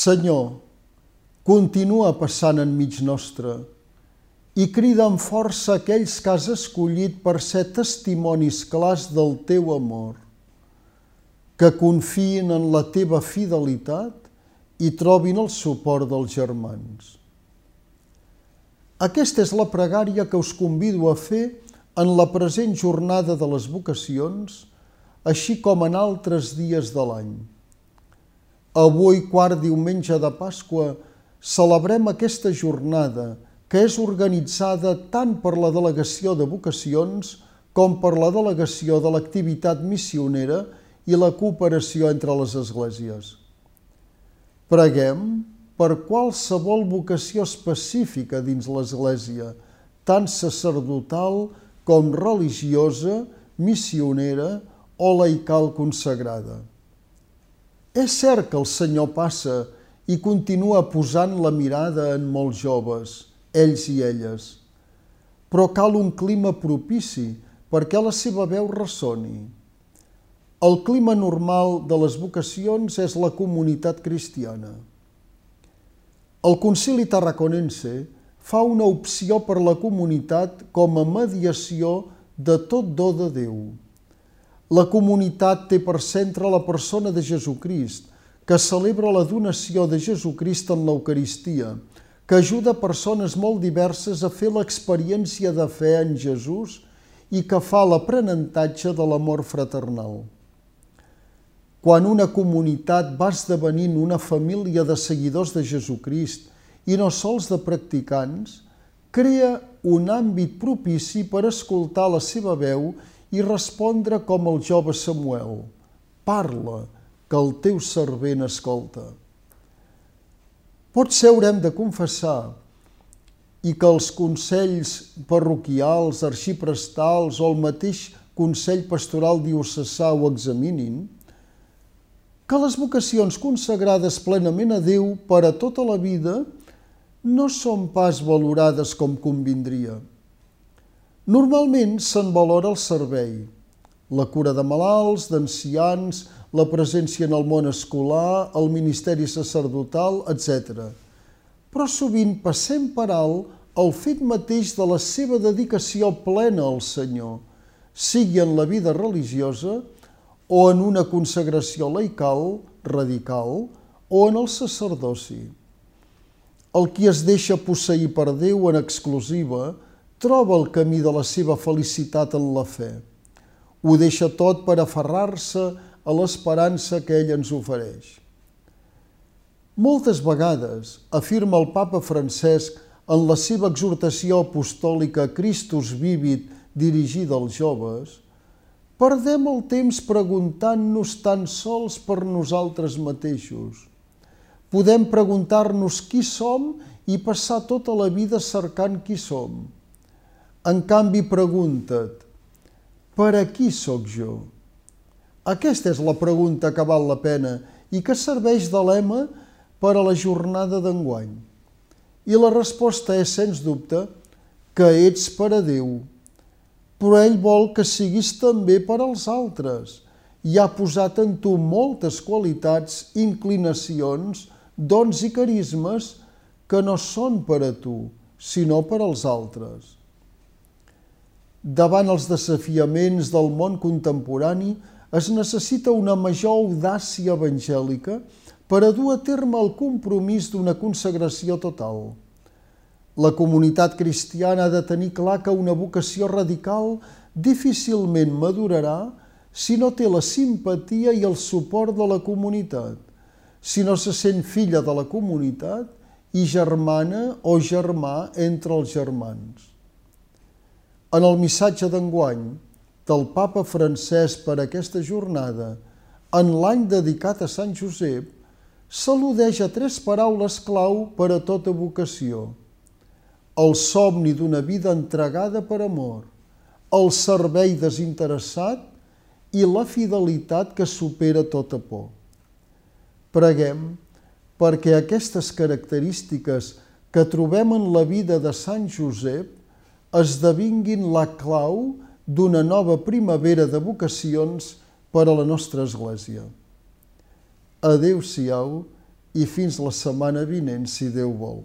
Senyor, continua passant enmig nostre i crida amb força aquells que has escollit per ser testimonis clars del teu amor, que confiïn en la teva fidelitat i trobin el suport dels germans. Aquesta és la pregària que us convido a fer en la present jornada de les vocacions, així com en altres dies de l'any. Avui, quart diumenge de Pasqua, celebrem aquesta jornada que és organitzada tant per la Delegació de Vocacions com per la Delegació de l'Activitat Missionera i la cooperació entre les esglésies. Preguem per qualsevol vocació específica dins l'Església, tant sacerdotal com religiosa, missionera o laical consagrada. És cert que el Senyor passa i continua posant la mirada en molts joves, ells i elles, però cal un clima propici perquè la seva veu ressoni. El clima normal de les vocacions és la comunitat cristiana. El concili tarraconense fa una opció per la comunitat com a mediació de tot do de Déu. La comunitat té per centre la persona de Jesucrist, que celebra la donació de Jesucrist en l'Eucaristia, que ajuda persones molt diverses a fer l'experiència de fe en Jesús i que fa l'aprenentatge de l'amor fraternal. Quan una comunitat va esdevenint una família de seguidors de Jesucrist i no sols de practicants, crea un àmbit propici per escoltar la seva veu i respondre com el jove Samuel, parla, que el teu servent escolta. Potser haurem de confessar i que els consells parroquials, arxiprestals o el mateix Consell Pastoral Diocesà ho examinin, que les vocacions consagrades plenament a Déu per a tota la vida no són pas valorades com convindria. Normalment se'n valora el servei, la cura de malalts, d'ancians, la presència en el món escolar, el ministeri sacerdotal, etc. Però sovint passem per alt el fet mateix de la seva dedicació plena al Senyor, sigui en la vida religiosa o en una consagració laical, radical, o en el sacerdoci. El qui es deixa posseir per Déu en exclusiva, troba el camí de la seva felicitat en la fe. Ho deixa tot per aferrar-se a l'esperança que ell ens ofereix. Moltes vegades, afirma el papa Francesc en la seva exhortació apostòlica Christus Vivit dirigida als joves, perdem el temps preguntant-nos tan sols per nosaltres mateixos. Podem preguntar-nos qui som i passar tota la vida cercant qui som en canvi, pregunta't, per a qui sóc jo? Aquesta és la pregunta que val la pena i que serveix de lema per a la jornada d'enguany. I la resposta és, sens dubte, que ets per a Déu, però ell vol que siguis també per als altres i ha posat en tu moltes qualitats, inclinacions, dons i carismes que no són per a tu, sinó per als altres. Davant els desafiaments del món contemporani es necessita una major audàcia evangèlica per a dur a terme el compromís d'una consagració total. La comunitat cristiana ha de tenir clar que una vocació radical difícilment madurarà si no té la simpatia i el suport de la comunitat, si no se sent filla de la comunitat i germana o germà entre els germans. En el missatge d'enguany del papa francès per aquesta jornada, en l'any dedicat a Sant Josep, s'al·ludeix a tres paraules clau per a tota vocació. El somni d'una vida entregada per amor, el servei desinteressat i la fidelitat que supera tota por. Preguem perquè aquestes característiques que trobem en la vida de Sant Josep esdevinguin la clau d'una nova primavera de vocacions per a la nostra Església. Adéu-siau i fins la setmana vinent, si Déu vol.